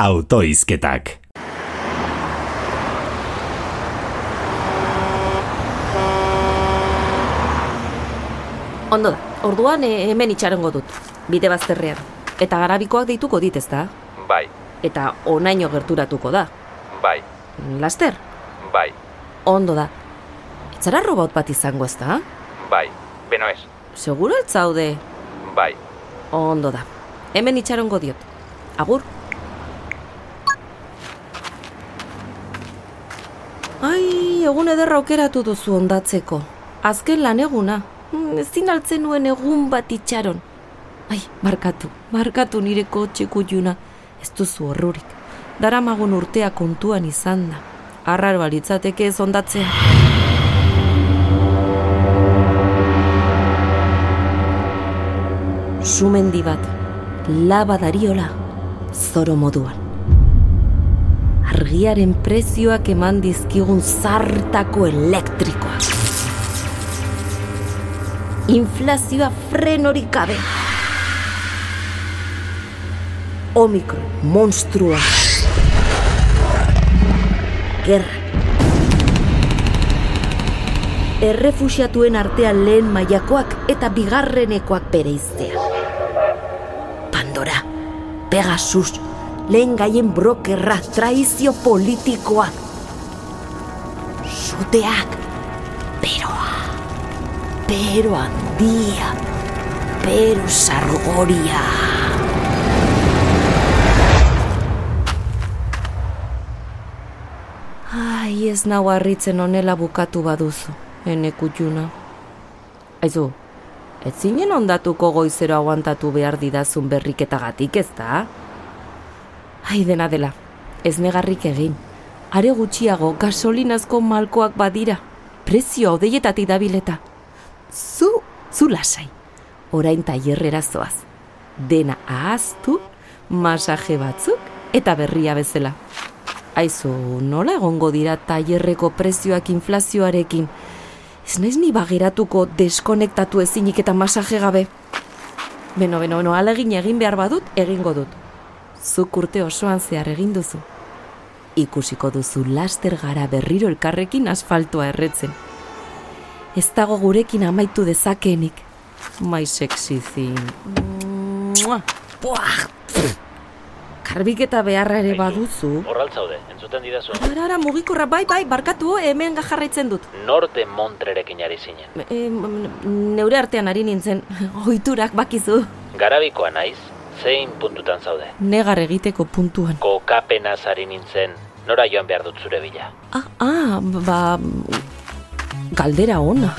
autoizketak. Ondo da, orduan e, hemen itxarongo dut, bide bazterrean. Eta garabikoak deituko dit ez da? Bai, Eta onaino gerturatuko da. bai, Laster, bai, ondo da. Etzara robot bat izango ez da? bai, beno ez, Seguro altzaude, bai. ondo da. Hemen itxarongo diot. Agur. Ai, egun ederra aukeratu duzu ondatzeko. Azken lan eguna. Hmm, Ezin altzen nuen egun bat itxaron. Ai, barkatu, barkatu nire kotxe kutxuna. Ez duzu horrurik. Daramagun urtea kontuan izan da. Arraro alitzateke ez ondatzea. Sumendi bat, laba dariola, zoro moduan. Argiaren prezioak eman dizkigun zartako elektrikoa. Inflazioa frenorik gabe. Omikron, monstrua. Gerra. Errefusiatuen artean lehen mailakoak eta bigarrenekoak bere iztea. Pandora, Pegasus, lehen gaien brokerra, traizio politikoa. Suteak, beroa, pero handia, pero sargoria. Ai, ez nau harritzen onela bukatu baduzu, ene kutxuna. Aizu, ez zinen ondatuko goizero aguantatu behar didazun berriketagatik ez da? Ai, dena dela, ez negarrik egin. Are gutxiago gasolinazko malkoak badira. Prezio odeietatik dabileta. Zu, zu lasai. Orain tailerrera zoaz. Dena ahaztu, masaje batzuk eta berria bezala. Aizu, nola egongo dira tailerreko prezioak inflazioarekin? Ez naiz ni bagiratuko deskonektatu ezinik eta masaje gabe. Beno, beno, beno, alegin egin behar badut, egingo dut. Zuk urte osoan zehar egin duzu. Ikusiko duzu laster gara berriro elkarrekin asfaltoa erretzen. Ez dago gurekin amaitu dezakeenik. Mai sexy zin. Karbiketa beharra ere baduzu. Horraltzaude, entzuten didazu. Ara, ara, mugikorra, bai, bai, barkatu, hemen gajarraitzen dut. Norte Montrerekin ari zinen. E, neure artean ari nintzen, ohiturak bakizu. Garabikoa naiz, zein puntutan zaude. Negar egiteko puntuan. Kokapenaz ari nintzen, nora joan behar dut zure bila. Ah, ah, ba... Galdera ona.